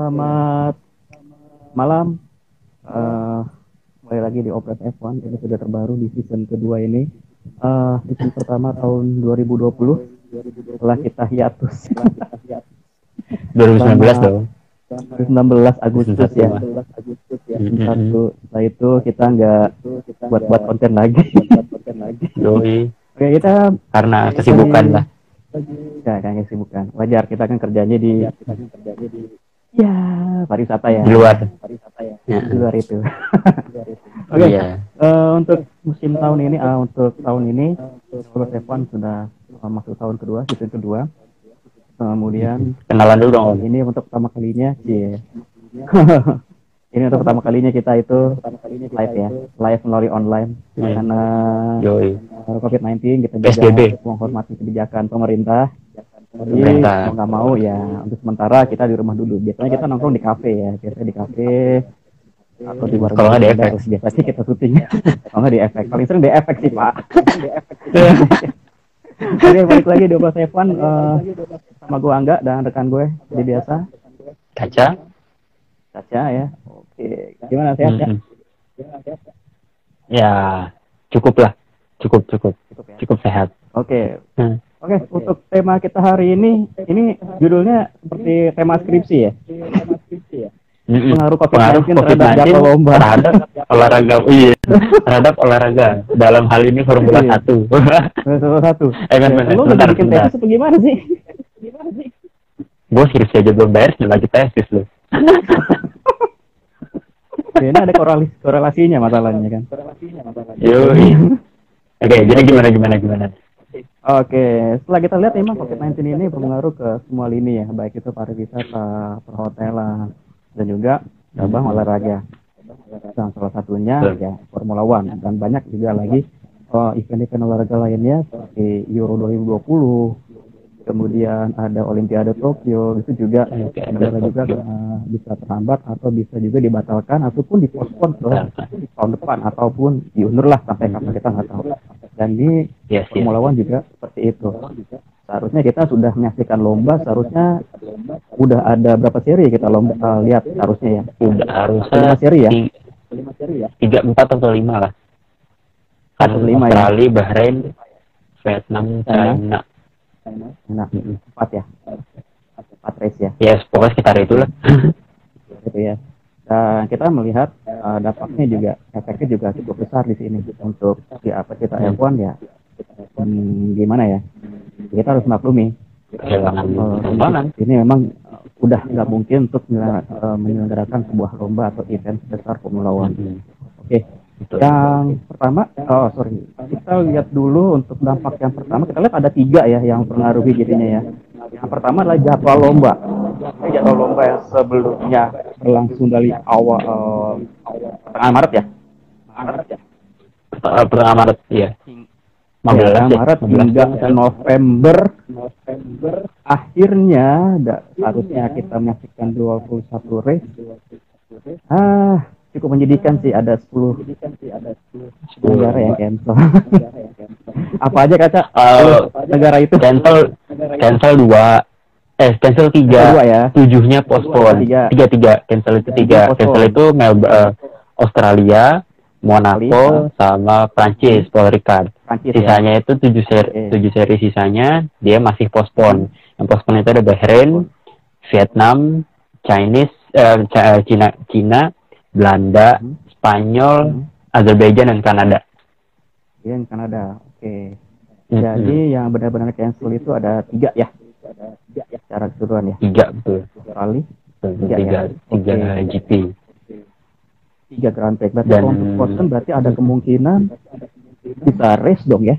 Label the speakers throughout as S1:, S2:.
S1: Selamat malam. Uh, kembali lagi di Opres F1 ini sudah terbaru di season kedua ini. Uh, season pertama tahun 2020 setelah kita hiatus.
S2: 2019 dong.
S1: 2019 Agustus ya. Agustus ya. Satu. Setelah itu kita nggak buat buat konten lagi. Oke kita
S2: Karena kesibukan lah.
S1: ya kan kesibukan. Wajar kita kan kerjanya di ya pariwisata ya.
S2: Di luar.
S1: Pariwisata ya.
S2: Ya.
S1: Di luar itu. Oke.
S2: Iya.
S1: Eh, untuk musim tahun ini, ah, untuk tahun ini, Sobat F1 sudah uh, masuk tahun kedua, season kedua. Kemudian
S2: Kenalan dulu dong.
S1: Ini untuk pertama kalinya, cie. ini untuk pertama kalinya kita itu live ya, live melalui online
S2: Hmm.
S1: karena
S2: Yoi.
S1: uh, COVID-19 kita juga menghormati kebijakan pemerintah. Jadi
S2: Pemerintah.
S1: mau nggak mau ya untuk sementara kita di rumah dulu. Biasanya kita nongkrong di kafe ya, biasanya di kafe atau di warung.
S2: Kalau nggak di FX.
S1: Biasanya kita syuting. Kalau nggak di efek, paling sering di efek sih pak. Oke balik lagi di Obras Evan eh, sama gue Angga dan rekan gue seperti biasa
S2: Kaca.
S1: Caca ya. Oke gimana sehat ya?
S2: Mm-mm. Ya, cukup lah. Cukup, cukup.
S1: Cukup ya.
S2: Cukup sehat.
S1: Oke
S2: Hmm.
S1: Oke untuk tema kita hari ini ini judulnya seperti tema skripsi ya.
S2: Mm-mm.
S1: Pengaruh
S2: Pengaruh
S1: COVID-19 terhadap
S2: COVID-19
S1: jadwal lomba.
S2: terhadap olahraga. Iya. terhadap olahraga. Dalam hal ini Formula
S1: Iya.
S2: 1.
S1: Satu satu.
S2: Eh, ben, ben,
S1: Lu udah bikin tesis apa gimana sih? Gimana sih?
S2: Gue skripsi aja belum bayar, sudah lagi tesis lu.
S1: Ini ada korelasi, korelasinya masalahnya kan.
S2: Yoi. Oke, jadi gimana, gimana, gimana?
S1: Oke, setelah kita lihat memang COVID-19 ini berpengaruh ke semua lini ya, baik itu pariwisata, perhotelan, dan juga cabang olahraga. Dan salah satunya ya Formula One dan banyak juga lagi oh, event-event olahraga lainnya seperti Euro 2020, kemudian ada Olimpiade Tokyo, itu juga adalah juga eh, bisa terhambat atau bisa juga dibatalkan ataupun dipospon ke tahun depan ataupun diundur lah sampai kapan kita nggak tahu. Dan di
S2: Yes, yes.
S1: Formula One juga seperti itu. Seharusnya kita sudah menyaksikan lomba, seharusnya udah ada berapa seri kita lomba eh, lihat seharusnya ya.
S2: Udah harusnya
S1: Lima seri ya?
S2: ti- tiga, empat atau lima lah. Kan
S1: Atau lima ya?
S2: Australia, Bahrain, Vietnam,
S1: China.
S2: China.
S1: Empat ya. Empat race ya,
S2: Yes, pokoknya sekitar itu lah.
S1: gitu ya. Dan kita melihat eh, dampaknya juga, efeknya juga cukup besar di sini untuk di apa kita F1 ya. Hmm, gimana ya? Kita harus maklumi Eh,
S2: tontonan.
S1: ini memang uh, udah nggak mungkin untuk menyelenggara- uh, menyelenggarakan sebuah lomba atau event sebesar Formula One.
S2: Mm-mm.
S1: Oke,
S2: Betul.
S1: yang pertama, oh sorry, kita lihat dulu untuk dampak yang pertama. Kita lihat ada tiga ya yang mempengaruhi jadinya ya. Yang pertama adalah jadwal lomba. Jadwal lomba yang sebelumnya berlangsung dari awal uh, pertengahan Maret ya. Maret ya.
S2: Eh, Pertengahan Maret, iya.
S1: Ya,
S2: 15 ya,
S1: Maret
S2: 15
S1: hingga
S2: ya.
S1: November akhirnya da- harusnya kita menyaksikan 21 race ah cukup menyedihkan sih ada 10 negara yang cancel apa aja kaca
S2: Eh,
S1: negara itu
S2: cancel cancel dua eh cancel tiga.
S1: Ya.
S2: tujuhnya postpone.
S1: Tiga.
S2: tiga tiga. Cancel itu tiga. Cancel itu Melbourne eh, Australia Monaco sama Prancis Paul Ricard.
S1: Prancis ya.
S2: Sisanya itu tujuh seri tujuh seri sisanya dia masih postpone. Yang postpone itu ada Bahrain Vietnam Chinese eh, Ca- Cina Cina Belanda
S1: Hmm.
S2: Spanyol
S1: Hmm.
S2: Azerbaijan dan Kanada.
S1: Iya, yang Kanada. Oke.
S2: Mhm.
S1: jadi yang benar-benar cancel itu ada tiga ya secara keseluruhan ya
S2: tiga betul Betul,
S1: Tiga
S2: tiga
S1: ya?
S2: tiga
S1: Oke.
S2: GP
S1: tiga Grand Prix. Berarti
S2: Dan-
S1: kalau untuk Boston berarti ada kemungkinan bisa race dong ya.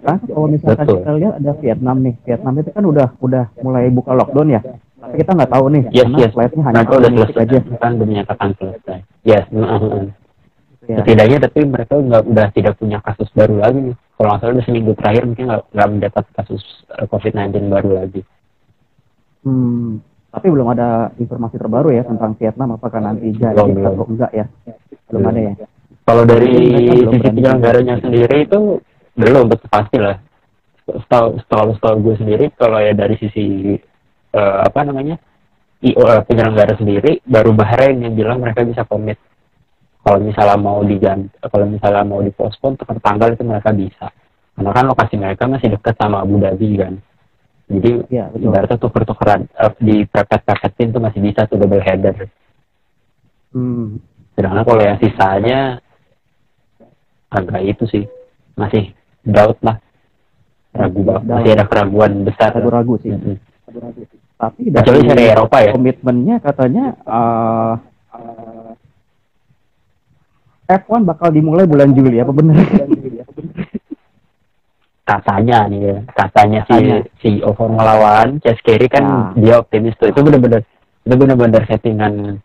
S1: Kan kalau misalkan
S2: Betul.
S1: kita lihat ada Vietnam nih, Vietnam itu kan udah udah mulai buka lockdown ya. Tapi kita nggak tahu nih,
S2: Yes,
S1: karena
S2: yes.
S1: flightnya hanya
S2: Mereka udah selesai.
S1: aja.
S2: Kan udah menyatakan selesai. Yes. mm.
S1: Ya.
S2: Setidaknya tapi mereka nggak udah tidak punya kasus baru lagi nih. Kalau nggak salah udah seminggu terakhir mungkin nggak nggak mendapat kasus eh, COVID-19 baru lagi.
S1: Hmm, tapi belum ada informasi terbaru ya tentang Vietnam apakah nanti jadi
S2: Belum, belum.
S1: atau enggak ya. Belum
S2: Belum.
S1: ada ya.
S2: Kalau dari sisi penyelenggaranya sendiri itu belum betul pasti lah. Setahu setahu setahu gue sendiri kalau ya dari sisi eh, apa namanya IO eh, penyelenggara sendiri baru Bahrain yang bilang mereka bisa komit kalau misalnya mau diganti kalau misalnya mau dipospon tanggal itu mereka bisa. Karena kan lokasi mereka masih dekat sama Abu Dhabi kan. Jadi
S1: ya, betul.
S2: ibaratnya tuker tukeran uh, di pepet pepetin tuh masih bisa tuh double header.
S1: Hmm.
S2: sedangkan kalau yang sisanya agak itu sih. Masih doubt lah. Ragu banget. Masih ada keraguan besar.
S1: Ragu-ragu sih.
S2: Mm-hmm.
S1: tapi
S2: dari dari Eropa ya.
S1: komitmennya katanya uh, uh, F1 bakal dimulai bulan Juli apa benar
S2: katanya nih ya katanya si si Formula One Chase Carey kan nah. dia optimis tuh. Itu benar-benar itu benar-benar settingan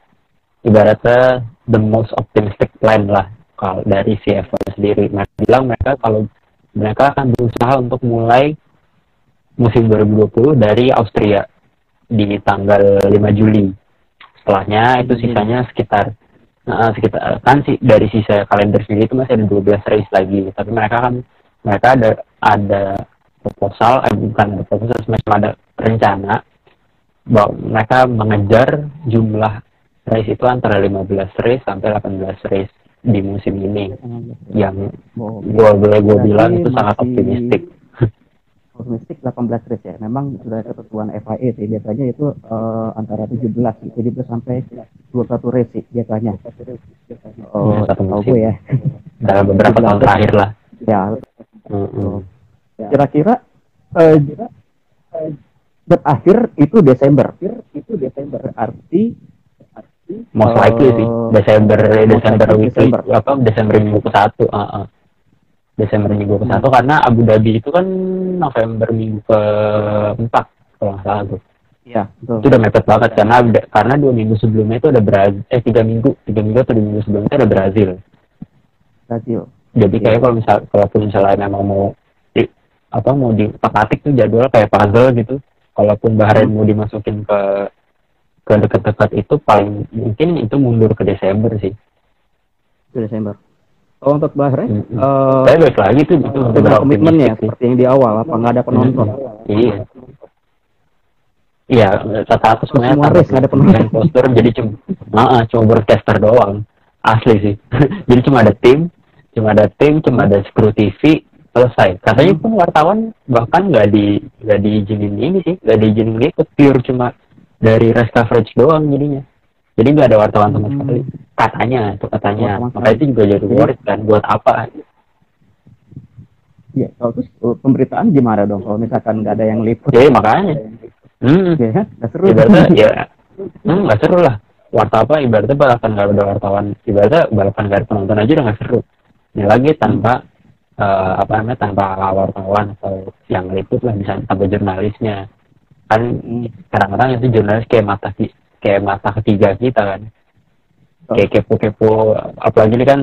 S2: ibaratnya the most optimistic plan lah kalau dari si F1 sendiri. Mereka bilang mereka kalau mereka akan berusaha untuk mulai musim 2020 dari Austria di tanggal 5 Juli. Setelahnya itu sisanya sekitar nah, sekitar kan sih dari sisa kalender sendiri itu masih ada 12 race lagi. Tapi mereka kan mereka ada ada proposal eh bukan ada proposal semacam ada rencana bahwa mereka mengejar jumlah race itu antara 15 race sampai 18 race di musim ini. Yang oh, gue boleh gue bilang itu sangat optimistik
S1: optimistik 18 race ya memang sudah ketentuan FIA sih biasanya itu uh, antara 17 17 sampai 21 race sih biasanya
S2: oh ya, satu musim. gue ya dalam beberapa tahun terakhir lah
S1: ya Kira-kira uh, berakhir itu Desember. Itu Desember. Arti
S2: most likely sih eh, Desember Desember weekly Desember. apa Desember minggu satu uh, uh. Desember minggu ke satu hmm. karena Abu Dhabi itu kan November minggu ke empat kalau nggak salah tuh.
S1: Iya,
S2: Itu udah mepet banget karena karena dua minggu sebelumnya itu ada Brazil, eh tiga minggu, tiga minggu atau dua minggu sebelumnya ada Brazil.
S1: Brazil.
S2: Jadi kayak kalau misal kalaupun misalnya memang mau di, apa mau dipetatik tuh jadwal kayak puzzle gitu. Kalaupun Bahrain mau dimasukin ke ke dekat-dekat itu paling mungkin itu mundur ke Desember sih.
S1: Ke Desember Oh untuk Bahrain,
S2: mm -hmm. uh, saya lagi tuh itu
S1: uh, komitmen ya seperti yang di awal apa nggak ada penonton?
S2: Iya, iya semuanya
S1: semua race nggak ada penonton.
S2: Poster jadi cuma, nah, cuma broadcaster doang, asli sih. jadi cuma ada tim, cuma ada tim cuma ada skru TV selesai katanya pun wartawan bahkan nggak di nggak diizinin ini sih nggak diizinin ikut pure cuma dari race coverage doang jadinya jadi nggak ada wartawan sama sekali katanya itu katanya makanya itu juga jadi worth kan buat apa
S1: Iya, kalau terus uh, pemberitaan gimana dong kalau misalkan nggak ada yang liput?
S2: Ya, makanya. Hmm.
S1: Ya, nggak seru.
S2: Ibaratnya, ya, hmm, nggak seru lah. Warta apa? Ibaratnya balapan nggak ada wartawan. Ibaratnya balapan nggak ada penonton aja udah nggak seru ini lagi tanpa hmm. uh, apa namanya tanpa wartawan atau yang liput lah misalnya tanpa jurnalisnya kan kadang-kadang itu jurnalis kayak mata kayak mata ketiga kita kan. Oh. kayak kepo-kepo apalagi ini kan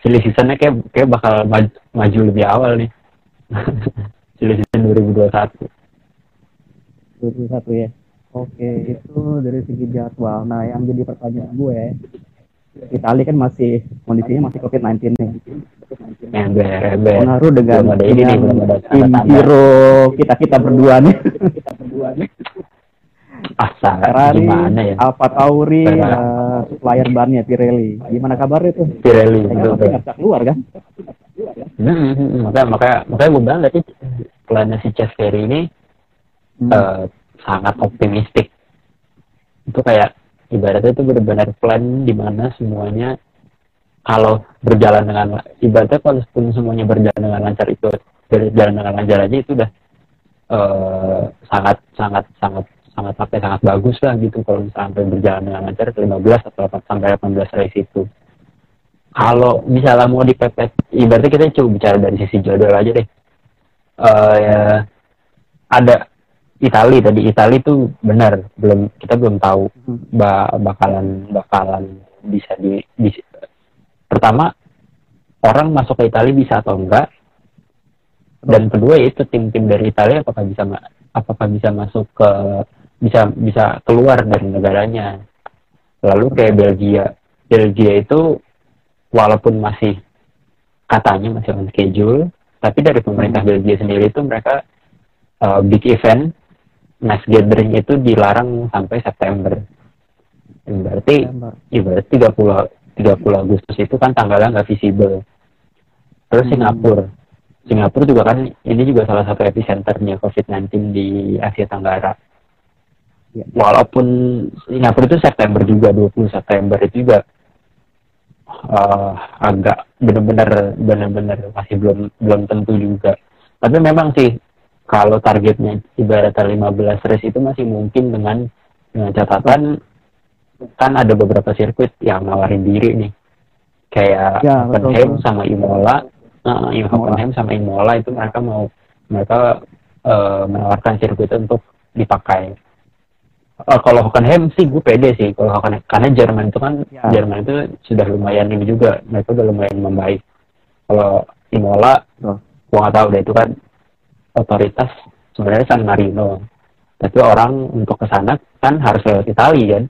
S2: silly seasonnya kayak kayak bakal maju, maju lebih awal nih. Silly season 2021
S1: 2021 ya? Oke itu dari segi jadwal. Nah yang jadi pertanyaan gue Itali kan masih kondisinya masih COVID-19 nih.
S2: Ember,
S1: Pengaruh dengan, ada ini tim hero kita kita berdua nih.
S2: Asa,
S1: Ferrari, gimana ya? Alfa Tauri, uh, supplier bannya Pirelli. Gimana kabarnya itu?
S2: Pirelli, betul betul.
S1: Nggak keluar kan?
S2: Hmm, hmm, hmm, makanya makanya makanya gue bilang tadi plannya si Chef ini hmm. uh, sangat optimistik. Itu kayak ibaratnya itu benar-benar plan di mana semuanya kalau berjalan dengan ibaratnya kalau semuanya berjalan dengan lancar itu berjalan dengan lancar aja itu udah uh, sangat sangat sangat sangat ya, sangat bagus lah gitu. Kalau sampai berjalan dengan lancar 15 atau sampai 18 race itu kalau misalnya mau dipepet ibaratnya kita coba bicara dari sisi jadwal aja deh. Uh, ya ada Itali tadi. Itali itu benar belum kita belum tahu hmm. bakalan bakalan bisa di, di pertama orang masuk ke Itali bisa atau enggak? Dan kedua itu tim-tim dari Italia apakah bisa apakah bisa masuk ke bisa bisa keluar dari negaranya lalu kayak Belgia Belgia itu walaupun masih katanya masih on schedule tapi dari pemerintah hmm. Belgia sendiri itu mereka uh, big event mass gathering itu dilarang sampai September. Berarti
S1: September.
S2: ya berarti 30 30 Agustus itu kan tanggalnya nggak visible. Terus
S1: Hmm.
S2: Singapura. Singapura juga kan ini juga salah satu epicenternya COVID-19 di Asia Tenggara.
S1: Ya.
S2: Walaupun Singapura itu September juga 20 September itu juga eh, agak benar-benar benar-benar masih belum belum tentu juga. Tapi memang sih kalau targetnya ibaratnya 15 race itu masih mungkin dengan dengan catatan kan ada beberapa sirkuit yang nawarin diri nih kayak
S1: Ya,
S2: Hockenheim sama Imola nah,
S1: Imola.
S2: Hockenheim sama Imola itu mereka mau mereka eh, menawarkan sirkuit untuk dipakai Eh, kalau Hockenheim sih gue pede sih kalau Hockenheim karena Jerman itu kan
S1: Ya.
S2: Jerman itu sudah lumayan ini juga mereka udah lumayan membaik kalau Imola
S1: Betul.
S2: gue nggak tahu deh itu kan otoritas sebenarnya San Marino tapi orang untuk ke sana kan harus lewat Itali kan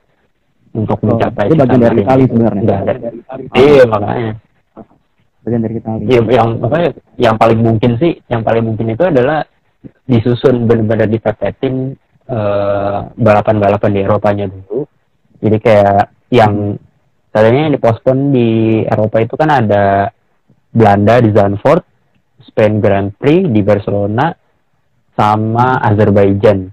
S2: untuk
S1: Oh,
S2: mencapai
S1: itu bagian dari. Itali sebenarnya.
S2: Iya makanya
S1: Bagian dari Itali.
S2: ya, yang makanya yang paling mungkin sih yang paling mungkin itu adalah disusun benar-benar dipepetin eh, balapan-balapan di Eropanya dulu. Jadi kayak yang tadinya yang dipospon di Eropa itu kan ada Belanda di Zandvoort Spain Grand Prix di Barcelona sama Azerbaijan.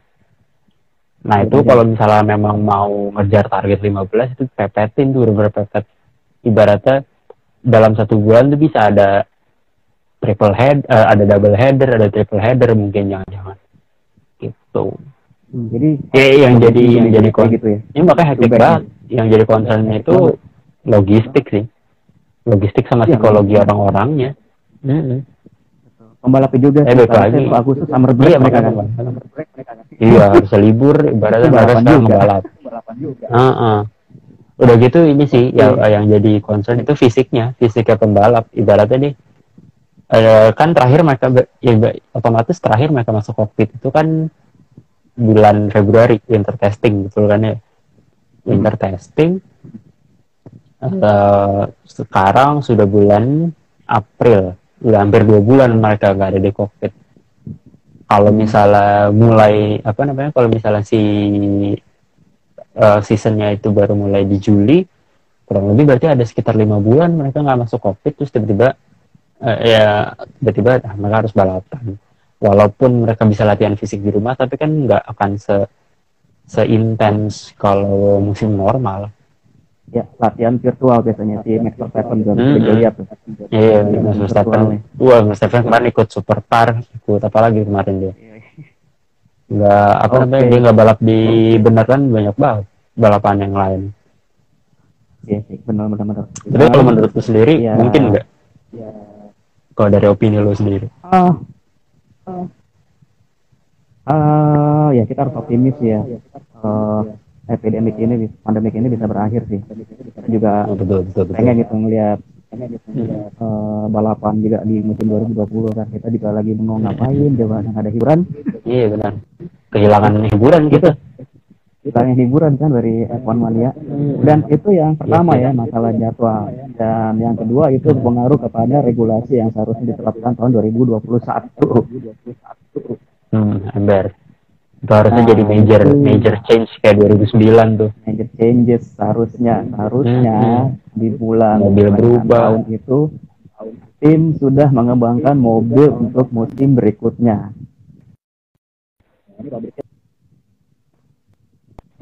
S2: Nah itu kalau misalnya memang mau ngejar target 15 itu pepetin tuh bener-bener pepet. Ibaratnya dalam satu bulan tuh bisa ada triple head, eh, ada double header, ada triple header mungkin jangan-jangan. Gitu.
S1: Hmm, jadi
S2: Ya, yang jadi yang jadi kon
S1: gitu ya.
S2: ini makanya hektik banget. Yang jadi concernnya itu logistik sih, logistik sama
S1: Iya,
S2: psikologi orang-orangnya. Mm-mm.
S1: Pembalapnya juga
S2: Eh,
S1: seharusnya
S2: lagi.
S1: Agustus summer break
S2: Iya,
S1: mereka
S2: makanya,
S1: kan.
S2: Iya, harus libur, ibaratnya mereka
S1: balapan
S2: sekarang
S1: juga.
S2: ngebalap. Heeh. Udah gitu ini sih yang yang jadi concern itu fisiknya, fisiknya pembalap. Ibaratnya nih eh, kan terakhir mereka ya, otomatis terakhir mereka masuk kokpit itu kan bulan Februari winter testing betul kan ya? Winter testing Eh, sekarang sudah bulan April. Udah hampir dua bulan mereka nggak ada di kokpit kalau misalnya mulai apa namanya kalau misalnya si eh, seasonnya itu baru mulai di Juli kurang lebih berarti ada sekitar lima bulan mereka nggak masuk kokpit terus tiba-tiba eh, ya tiba-tiba ah, mereka harus balapan walaupun mereka bisa latihan fisik di rumah tapi kan nggak akan se seintens kalau musim normal.
S1: Ya, latihan virtual biasanya si Max Verstappen juga. Bisa
S2: hmm.
S1: lihat
S2: iya Mas
S1: virtual
S2: Verstappen. wah Mas Verstappen kemarin ikut super car ikut apa lagi kemarin dia? Nggak apa
S1: Oke.
S2: namanya dia nggak balap di beneran banyak banget balapan yang lain.
S1: Iya sih, benar benar benar.
S2: tapi kalau menurut lu sendiri
S1: Iya.
S2: mungkin nggak? Kalau dari opini lu sendiri?
S1: Ah, ah, ya kita harus optimis ya. Eh, epidemik ini, pandemik ini bisa berakhir sih. Kita juga
S2: oh, betul betul betul.
S1: pengen gitu ngelihat eh, balapan juga di musim 2020 kan. Kita juga lagi mau ngapain coba ada hiburan.
S2: Iya benar. Kehilangan hiburan kita
S1: kita yang hiburan kan dari F1 Mania dan itu yang pertama ya masalah jadwal. Dan yang kedua itu pengaruh kepada regulasi yang seharusnya diterapkan tahun 2021
S2: hmm, ember itu harusnya
S1: Nah,
S2: jadi major
S1: itu.
S2: major change kayak 2009 tuh.
S1: Major changes seharusnya seharusnya di bulan
S2: Mobil berubah.
S1: tahun itu tim sudah mengembangkan mobil untuk musim berikutnya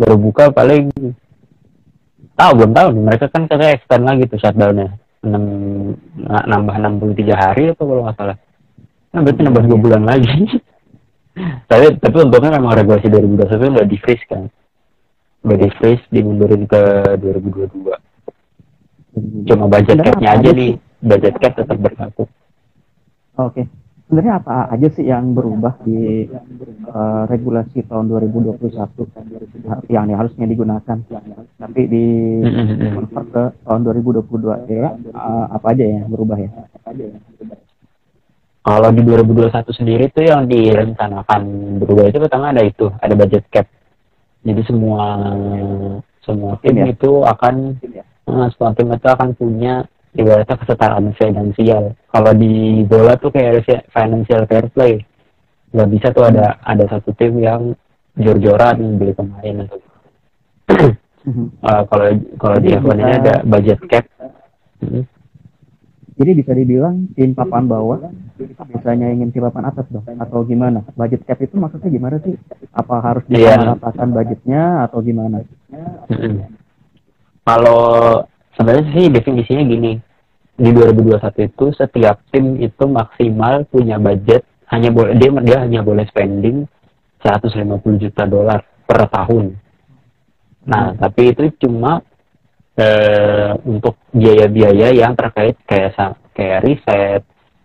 S2: baru buka paling tahu belum tahu nih. Mereka kan katanya extend lagi tuh shutdownnya. Enam na- nambah 63 hari apa kalau nggak salah. Nah berarti nambah dua bulan lagi. Tapi tapi untungnya memang regulasi 2021 udah di freeze kan? Udah di freeze dimundurin ke 2022 cuma budget capnya aja nih. budget cap tetap berlaku.
S1: Oke. Sebenarnya apa aja sih yang berubah di eh, regulasi tahun 2021 yang harusnya digunakan tapi di convert ke tahun 2022 ya eh, apa aja yang berubah ya?
S2: Kalau di 2021 sendiri tuh yang direncanakan berubah itu pertama ada itu, ada budget cap. Jadi semua semua tim
S1: ya?
S2: itu akan eh, semua tim itu akan punya ibaratnya kesetaraan finansial. Kalau di bola tuh kayak financial fair play. Gak bisa tuh ada ada satu tim yang jor-joran beli pemain atau uh, kalau kalau di
S1: Jadi
S2: F1 ini
S1: bisa-
S2: ada budget cap Hmm.
S1: Jadi bisa dibilang tim papan bawah biasanya ingin tim papan atas dong atau gimana? Budget cap itu maksudnya gimana sih? Apa harus
S2: Iya.
S1: disamaratakan budgetnya atau gimana?
S2: Mm-mm. Kalau sebenarnya sih definisinya gini, di 2021 itu setiap tim itu maksimal punya budget hanya boleh dia dia hanya boleh spending 150 juta dolar per tahun. Nah, tapi itu cuma eh, untuk biaya-biaya yang terkait kayak kayak riset,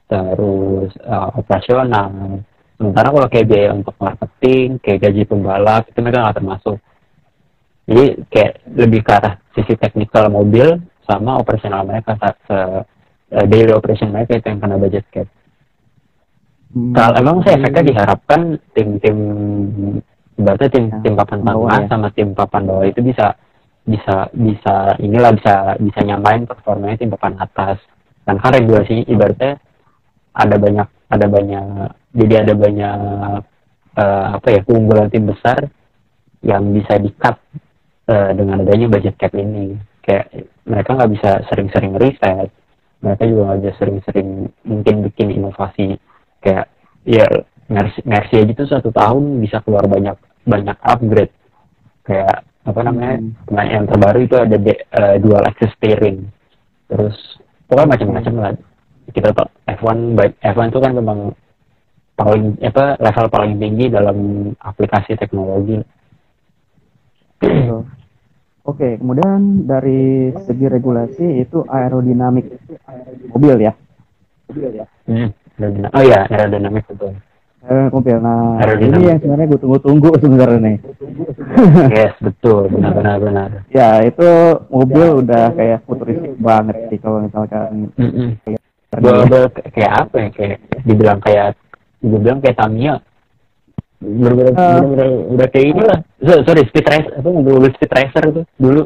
S2: terus eh, operasional. Sementara kalau kayak biaya untuk marketing, kayak gaji pembalap itu mereka nggak termasuk. Jadi kayak lebih ke arah sisi teknikal mobil sama operasional mereka sa- se- eh, daily operation mereka itu yang kena budget cap.
S1: Hmm.
S2: Kalau emang sih efeknya diharapkan tim-tim berarti tim tim papan
S1: bawah
S2: tengah
S1: ya.
S2: sama tim papan bawah itu bisa bisa bisa inilah bisa bisa nyamain performanya tim papan atas. Dan kan regulasinya ibaratnya ada banyak ada banyak jadi ada banyak eh, apa ya keunggulan tim besar yang bisa di-cut eh, dengan adanya budget cap ini. Kayak mereka nggak bisa sering-sering riset, mereka juga nggak bisa sering-sering mungkin bikin inovasi kayak ya Mercy, Mercy aja tuh satu tahun bisa keluar banyak banyak upgrade kayak apa namanya
S1: Hmm.
S2: kemarin yang terbaru itu ada de- eh, dual access steering terus pokoknya macam-macam lah kita tau F1 baik F1 itu kan memang paling apa level paling tinggi dalam aplikasi teknologi.
S1: Oke, kemudian dari segi regulasi itu aerodinamik mobil ya.
S2: hmm. aerodinamik. oh ya aerodinamik betul
S1: Eh, mobil. Nah,
S2: Aerodinamik.
S1: ini yang sebenarnya gue tunggu-tunggu sebenarnya nih.
S2: yes betul benar-benar benar
S1: Ya, itu mobil udah kayak futuristik banget sih kalau misalkan
S2: Mm-mm. Bener-bener kayak apa ya kayak dibilang kayak gue bilang kayak Tamiya bener-bener
S1: Ah.
S2: bener-bener udah kayak ini lah So- sorry speed racer apa mobil speed racer tuh dulu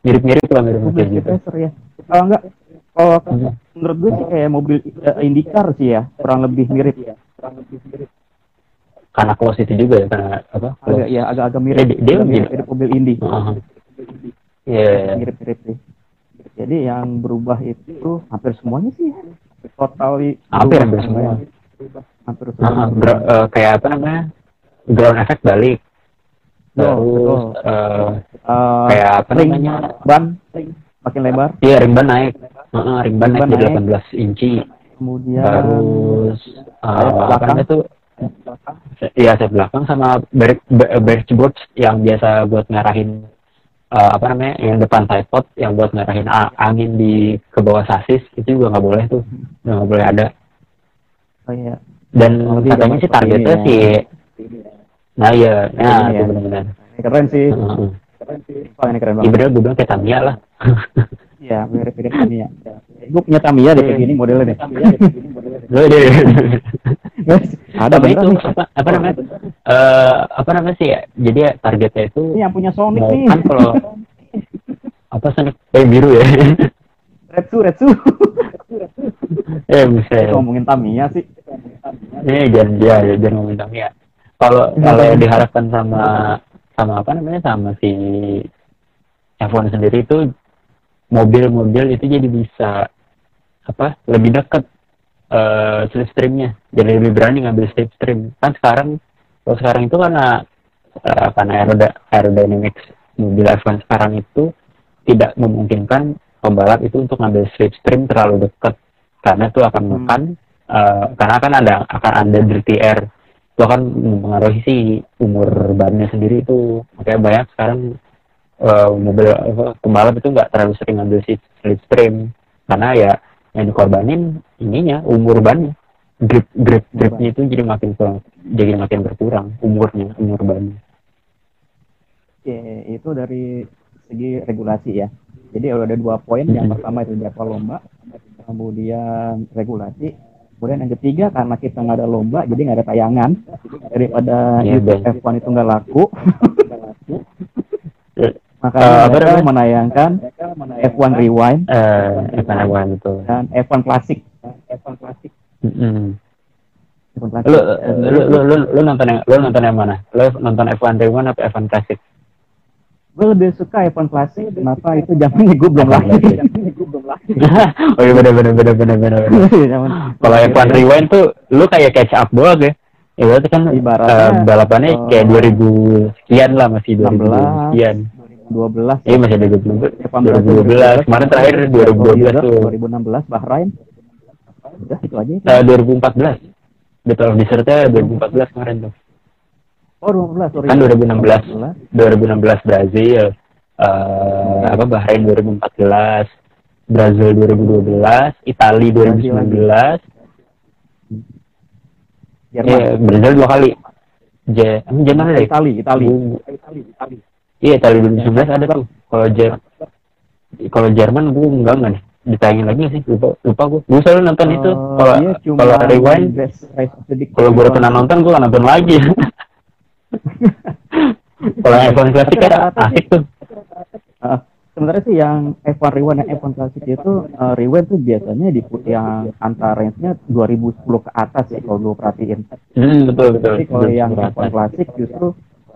S2: mirip-mirip lah mirip
S1: mobil
S2: kayak
S1: speed
S2: gitu
S1: racer ya. Kalau enggak, kalau
S2: Hmm.
S1: menurut gue sih kayak mobil eh, IndyCar sih ya, kurang lebih mirip ya.
S2: karena close itu juga ya karena apa
S1: Agak
S2: close
S1: ya agak-agak mirip,
S2: Eh, dia- dia
S1: agak mirip, mirip mobil Indy.
S2: Heeh. Iya,
S1: Mirip-mirip sih. Jadi yang berubah itu hampir semuanya sih. Total
S2: hampir hampir semua
S1: Hampir semua.
S2: Heeh, gro- eh, kayak apa namanya ground effect balik. Terus
S1: betul.
S2: eh,
S1: Eh,
S2: kayak apa
S1: ring
S2: namanya?
S1: ban. Makin lebar.
S2: Iya ring ban naik. Heeh, ring ban
S1: Ring
S2: naik
S1: ban
S2: jadi
S1: naik.
S2: 18 inci.
S1: Kemudian
S2: terus uh, apa
S1: belakang.
S2: namanya tuh? Iya sayap belakang sama ba- bargeboards yang biasa buat ngarahin uh, apa namanya yang depan tripod yang buat ngarahin angin di ke bawah sasis itu juga nggak boleh tuh. Nggak boleh ada.
S1: Kayak
S2: dan
S1: Oh,
S2: katanya sih targetnya sih nah iya. Nah
S1: ya.
S2: benar-benar.
S1: Ini keren sih.
S2: Heeh.
S1: Wah, ini keren
S2: Iya
S1: banget
S2: gue bilang kayak Tamiya lah.
S1: Iya mirip-mirip Tamiya. Gue punya Tamiya deh kayak gini modelnya deh.
S2: Loh, iya, iya.
S1: Guys, ada
S2: Sama itu? apa, apa namanya? Eh apa namanya sih ya? Jadi ya, targetnya itu
S1: ini yang punya Sonic nih.
S2: kan kalau apa Sonic yang biru ya?
S1: Retsu Retsu
S2: eh bisa
S1: ngomongin Tamiya sih.
S2: Eh jangan ya, ya jangan ngomongin Tamiya kalau kalau yang diharapkan sama sama apa namanya sama si F1 sendiri itu mobil-mobil itu jadi bisa apa lebih dekat eh slipstreamnya. Jadi lebih berani ngambil slipstream. Kan sekarang kalau sekarang itu karena eh, karena aeroda- aerodynamics mobil F1 sekarang itu tidak memungkinkan pembalap itu untuk ngambil slipstream terlalu dekat. Karena itu akan
S1: Hmm.
S2: makan eh, karena akan ada akan ada dirty air itu akan mempengaruhi si umur bannya sendiri itu makanya banyak sekarang eh, mobil apa, pembalap itu nggak terlalu sering ngambil si slipstream karena ya yang dikorbanin ininya umur bannya grip grip gripnya itu jadi makin kurang jadi makin berkurang umurnya umur bannya
S1: Oke, itu dari segi regulasi ya. Jadi ada dua poin. Yang pertama itu jadwal lomba, kemudian regulasi. Kemudian yang ketiga karena kita nggak ada lomba, jadi nggak ada tayangan. Daripada
S2: Iya,
S1: YouTube
S2: Ben.
S1: F1 itu nggak laku,
S2: Eh,
S1: makanya
S2: Eh, apa
S1: mereka menayangkan F1 Rewind
S2: eh F1 F1 itu
S1: dan F1 Classic.
S2: Mm-mm.
S1: F1 klasik.
S2: Lu, lu, lu, lu, lu nonton yang, lu nonton yang mana? Lu nonton F1 Rewind apa F1 Classic?
S1: gue lebih suka F1 klasik. Kenapa itu zamannya gue belum
S2: F1
S1: lahir.
S2: oh iya bener bener bener bener bener. Kalau F1 Rewind tuh lu kayak catch up doang ya. Ya berarti kan
S1: Ibaratnya,
S2: eh, balapannya
S1: eh,
S2: kayak 2000 sekian lah masih 2000
S1: 16.
S2: sekian.
S1: 12
S2: Iya masih ada 2012.
S1: F1
S2: 2012 kemarin terakhir 2012 tuh.
S1: 2016 Bahrain. Udah itu aja. itu.
S2: Eh, 2014. Battle of Desertnya 2014 kemarin tuh.
S1: Oh 2016 sorry.
S2: Kan 2016. 2016 Brazil. eh apa Bahrain 2014. Brazil 2012, Italia 2019,
S1: Jerman.
S2: Iya, Brazil dua kali. J, Jerman ada ya?
S1: Itali, Itali.
S2: Bu- Iya, Italia 2019 ada tuh. Kalau Jer, kalau Jerman gue enggak enggak nih. Ditayangin lagi sih? Lupa, lupa gue. Gue selalu nonton itu.
S1: Eh,
S2: Kalau
S1: cuma
S2: kalau rewind, kalau gue pernah nonton, gue nonton lagi. kalau F1 klasik kan asik tuh.
S1: Ah, sebenarnya sih yang F1 Rewind dan F1 Classic itu eh, Rewind tuh biasanya di yang antara range-nya 2010 ke atas ya kalau gue perhatiin.
S2: Hmm, betul betul.
S1: Tapi kalau yang
S2: Betul,
S1: F1 Classic justru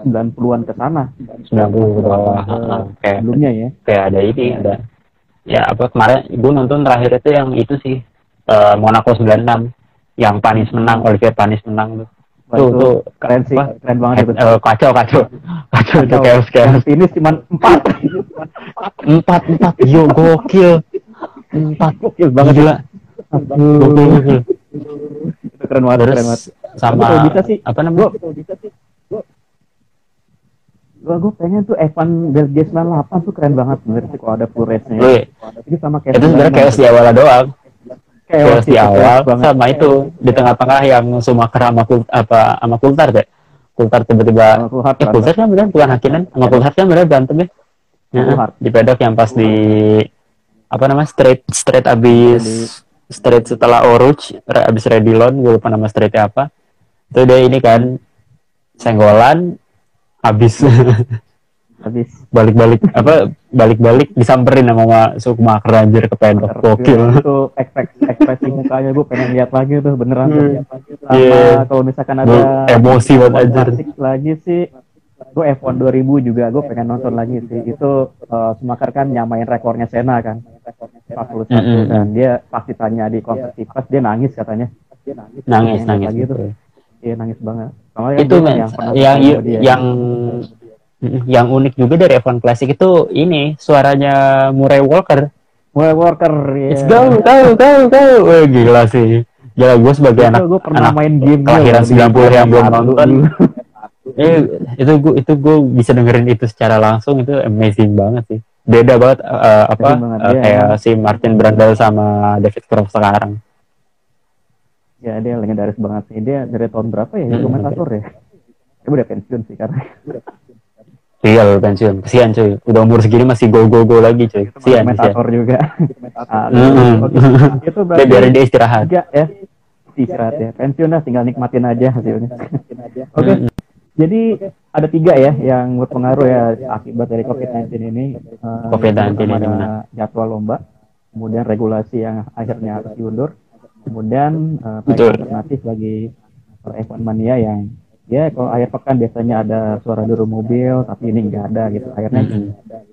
S1: 90-an ke sana
S2: 90 ke bawah. Heeh, kayak
S1: sebelumnya ya.
S2: kayak ada ini ada ya apa kemarin gue nonton terakhir itu yang itu sih eh, Monaco 96 yang Panis menang Olivier Panis menang tuh Tuh,
S1: itu
S2: tuh.
S1: keren sih,
S2: apa?
S1: keren banget itu.
S2: Eh, kacau kacau. Kacau itu chaos chaos.
S1: Ini cuma 4.
S2: empat empat. Yo gokil. Empat.
S1: Gokil banget.
S2: Gila. Gokil gokil.
S1: Itu keren banget,
S2: terus
S1: keren banget.
S2: sama
S1: kalau bisa sih,
S2: apa namanya?
S1: Gua gue pengen tuh F1 Belgia 98 tuh keren banget bener sih kalau ada full race-nya. Ya.
S2: ya,
S1: Itu sama kayak
S2: itu sebenarnya chaos di awal doang
S1: Chaos
S2: di
S1: itu,
S2: awal
S1: banget.
S2: sama itu di tengah-tengah yang Sumaker sama Kul, apa sama Kultar deh Kultar tiba-tiba eh. Kultar kan bener bukan Hakinan sama Kultar kan bener berantem ya? Ya, di pedok yang pas di apa namanya straight straight abis straight setelah Oruch abis Redilon gue lupa nama straightnya apa. Itu dia ini kan senggolan habis
S1: Habis
S2: balik-balik apa balik-balik disamperin sama Ma Sukmaker anjir ke pedok gokil
S1: itu ekspresi, ekspresi mukanya gue pengen lihat lagi tuh beneran tuh. Sama
S2: Iya.
S1: kalau misalkan
S2: Gua
S1: ada
S2: emosi banget
S1: F1
S2: anjir.
S1: lagi sih gue F1 2000 juga gue pengen nonton lagi sih itu uh, Schumacher kan nyamain rekornya Senna kan 41
S2: Mm-mm.
S1: dan dia pasti tanya di konversi pas dia nangis katanya dia nangis
S2: nangis nangis
S1: lagi tuh
S2: betul.
S1: iya nangis banget Sama
S2: itu
S1: yang
S2: yang
S1: dia.
S2: yang yang unik juga dari F1 Classic itu ini suaranya Murray Walker
S1: Well, Walker ya
S2: Let's go, go, go, go. Wah, gila sih. Gila gue sebagai anak,
S1: gue pernah
S2: anak
S1: main game
S2: kelahiran 90 yang belum nonton. eh, itu gue itu gue bisa dengerin itu secara langsung itu amazing banget sih. Beda banget eh, apa
S1: banget,
S2: eh,
S1: iya.
S2: kayak si Martin Brundle sama David Croft sekarang.
S1: ya dia legendaris banget sih dia dari tahun berapa ya
S2: Hmm.
S1: komentator ya dia udah pensiun sih karena
S2: Real pensiun. Kesian cuy. Udah umur segini masih go go go lagi cuy. Kesian, kesian.
S1: komentator juga Ah,
S2: Mm-mm.
S1: oke. itu berarti
S2: biarin dia istirahat.
S1: tiga ya istirahat ya pensiun lah tinggal nikmatin aja hasilnya oke jadi ada tiga ya yang berpengaruh ya akibat dari COVID-19 ini Eh,
S2: COVID-19
S1: yang pertama
S2: ini,
S1: ada
S2: benar.
S1: jadwal lomba kemudian regulasi yang akhirnya harus diundur kemudian uh, alternatif bagi eh, F1 Mania yang ya kalau akhir pekan biasanya ada suara duru mobil tapi ini enggak ada gitu akhirnya
S2: Mm-mm.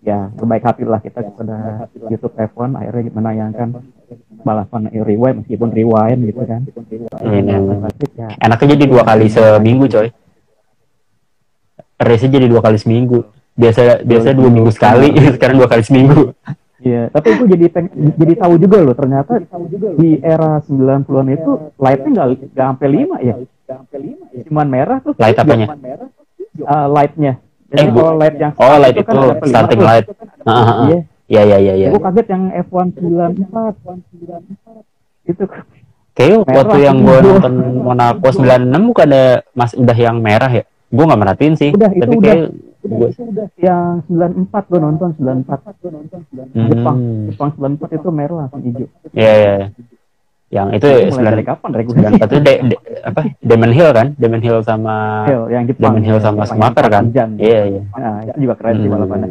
S1: ya berbaik hati lah kita kepada YouTube F1 akhirnya menayangkan balapan rewind meskipun rewind gitu kan ya
S2: Enaknya jadi dua kali seminggu coy. Race jadi dua kali seminggu. Biasa biasa dua minggu sekali, sekarang dua kali seminggu.
S1: Iya, tapi gue jadi peng- jadi tahu juga loh ternyata di era 90-an itu lightnya nggak nggak sampai lima ya. Cuman merah tuh.
S2: Light apanya?
S1: Ah, lightnya.
S2: Eh,
S1: Jadi
S2: bu-
S1: kalau light yang
S2: Oh, light
S1: kan
S2: itu
S1: ada sampai lima
S2: starting light. Ah, ah.
S1: Iya.
S2: Iya iya iya iya.
S1: Gue kaget yang F1 94. Itu Merah
S2: waktu yang gue
S1: itu.
S2: nonton Monaco 96 bukan ada mas udah yang merah ya? Gue nggak merhatiin sih.
S1: Udah, itu
S2: Tapi
S1: udah.
S2: gue
S1: yang 94 gue nonton 94.
S2: Hmm.
S1: Jepang. Jepang 94 itu merah langsung hijau.
S2: Iya iya. Yang itu
S1: mulai dari
S2: 9
S1: kapan regulasi?
S2: 94 itu de, de- apa? Demon Hill kan? Demon Hill sama
S1: Hill, yang Jepang.
S2: Demon Hill sama
S1: yang
S2: kan? Iya iya.
S1: Nah, itu juga keren sih
S2: Hmm.
S1: balapannya.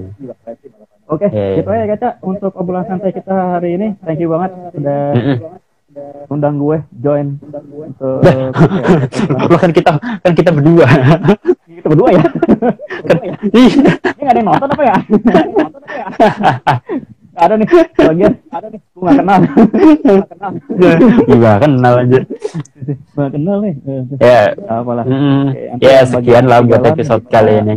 S1: Oke,
S2: Iya, iya.
S1: gitu aja Kaca untuk obrolan santai kita hari ini. Thank you banget sudah
S2: Mm-mm.
S1: Undang gue join untuk
S2: kan kita kan kita berdua.
S1: kita berdua ya.
S2: Kan- Ih,
S1: Ini nggak ada yang nonton apa ya? Nggak ada nih, bagian ada nih, gue nggak kenal. Nggak kenal.
S2: Juga kenal aja.
S1: Nggak kenal nih.
S2: Ya,
S1: Apalah.
S2: ya sekian lah buat episode kali ini.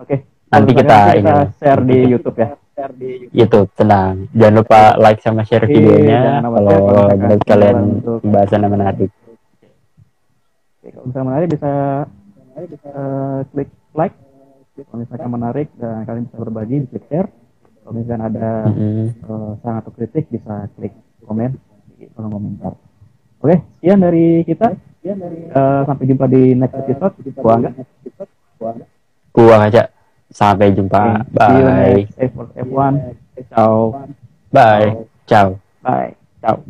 S1: Oke.
S2: Nanti kita ini.
S1: share di YouTube ya. Share di
S2: YouTube tenang. Jangan lupa like sama share
S1: Iya,
S2: videonya kalau menurut kalian
S1: untuk-
S2: pembahasan yang menarik.
S1: Oke, kalau misalnya menarik bisa eh, klik like. Kalau misalkan menarik dan kalian bisa berbagi, klik share. Kalau misalkan ada
S2: Mm,
S1: eh, saran atau kritik bisa klik komen di kolom komentar. Oke, sekian dari kita. Eh, sampai jumpa di next episode. Gua Angga.
S2: Gua aja. Sampai jumpa.
S1: You
S2: Bye.
S1: next F1. Ciao.
S2: Bye. Ciao.
S1: Bye. Ciao.